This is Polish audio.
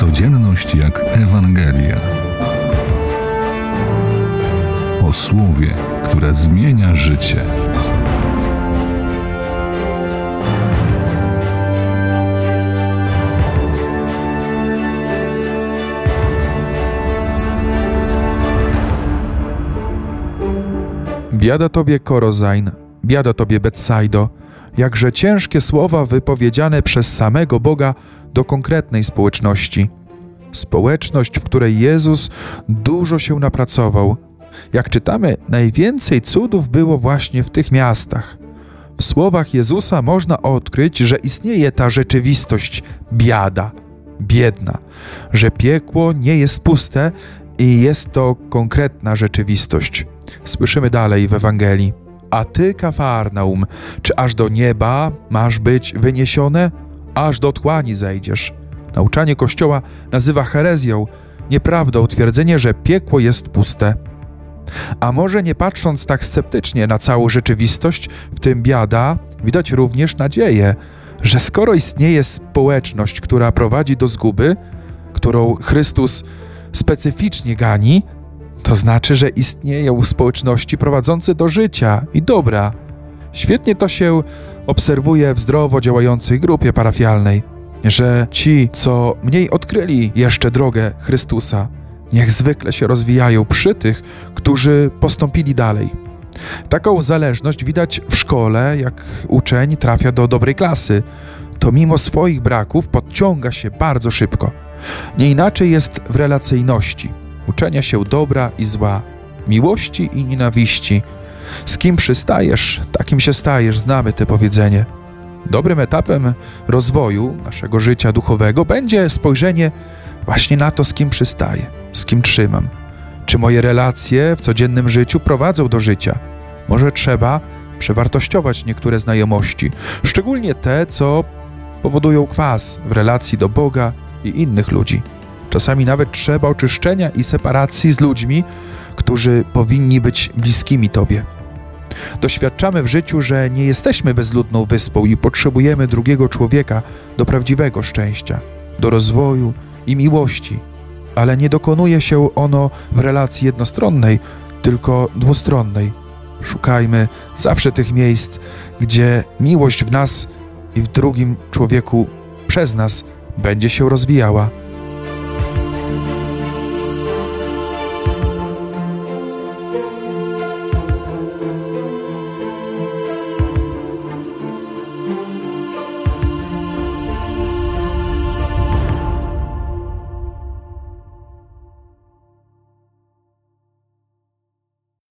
Codzienność jak Ewangelia. O słowie, które zmienia życie. Biada tobie Korozain, biada tobie Betsaido, jakże ciężkie słowa wypowiedziane przez samego Boga do konkretnej społeczności. Społeczność, w której Jezus dużo się napracował. Jak czytamy, najwięcej cudów było właśnie w tych miastach. W słowach Jezusa można odkryć, że istnieje ta rzeczywistość biada, biedna, że piekło nie jest puste i jest to konkretna rzeczywistość. Słyszymy dalej w Ewangelii. A ty, Kafarnaum, czy aż do nieba masz być wyniesione? Aż do otchłani zejdziesz. Nauczanie Kościoła nazywa herezją, nieprawdą twierdzenie, że piekło jest puste. A może nie patrząc tak sceptycznie na całą rzeczywistość, w tym biada, widać również nadzieję, że skoro istnieje społeczność, która prowadzi do zguby, którą Chrystus specyficznie gani, to znaczy, że istnieją społeczności prowadzące do życia i dobra. Świetnie to się obserwuje w zdrowo działającej grupie parafialnej, że ci, co mniej odkryli jeszcze drogę Chrystusa, niech zwykle się rozwijają przy tych, którzy postąpili dalej. Taką zależność widać w szkole, jak uczeń trafia do dobrej klasy, to mimo swoich braków podciąga się bardzo szybko. Nie inaczej jest w relacyjności uczenia się dobra i zła, miłości i nienawiści. Z kim przystajesz, takim się stajesz, znamy te powiedzenie. Dobrym etapem rozwoju naszego życia duchowego będzie spojrzenie właśnie na to, z kim przystaję, z kim trzymam. Czy moje relacje w codziennym życiu prowadzą do życia? Może trzeba przewartościować niektóre znajomości, szczególnie te, co powodują kwas w relacji do Boga i innych ludzi. Czasami nawet trzeba oczyszczenia i separacji z ludźmi, którzy powinni być bliskimi Tobie. Doświadczamy w życiu, że nie jesteśmy bezludną wyspą i potrzebujemy drugiego człowieka do prawdziwego szczęścia, do rozwoju i miłości, ale nie dokonuje się ono w relacji jednostronnej, tylko dwustronnej. Szukajmy zawsze tych miejsc, gdzie miłość w nas i w drugim człowieku przez nas będzie się rozwijała.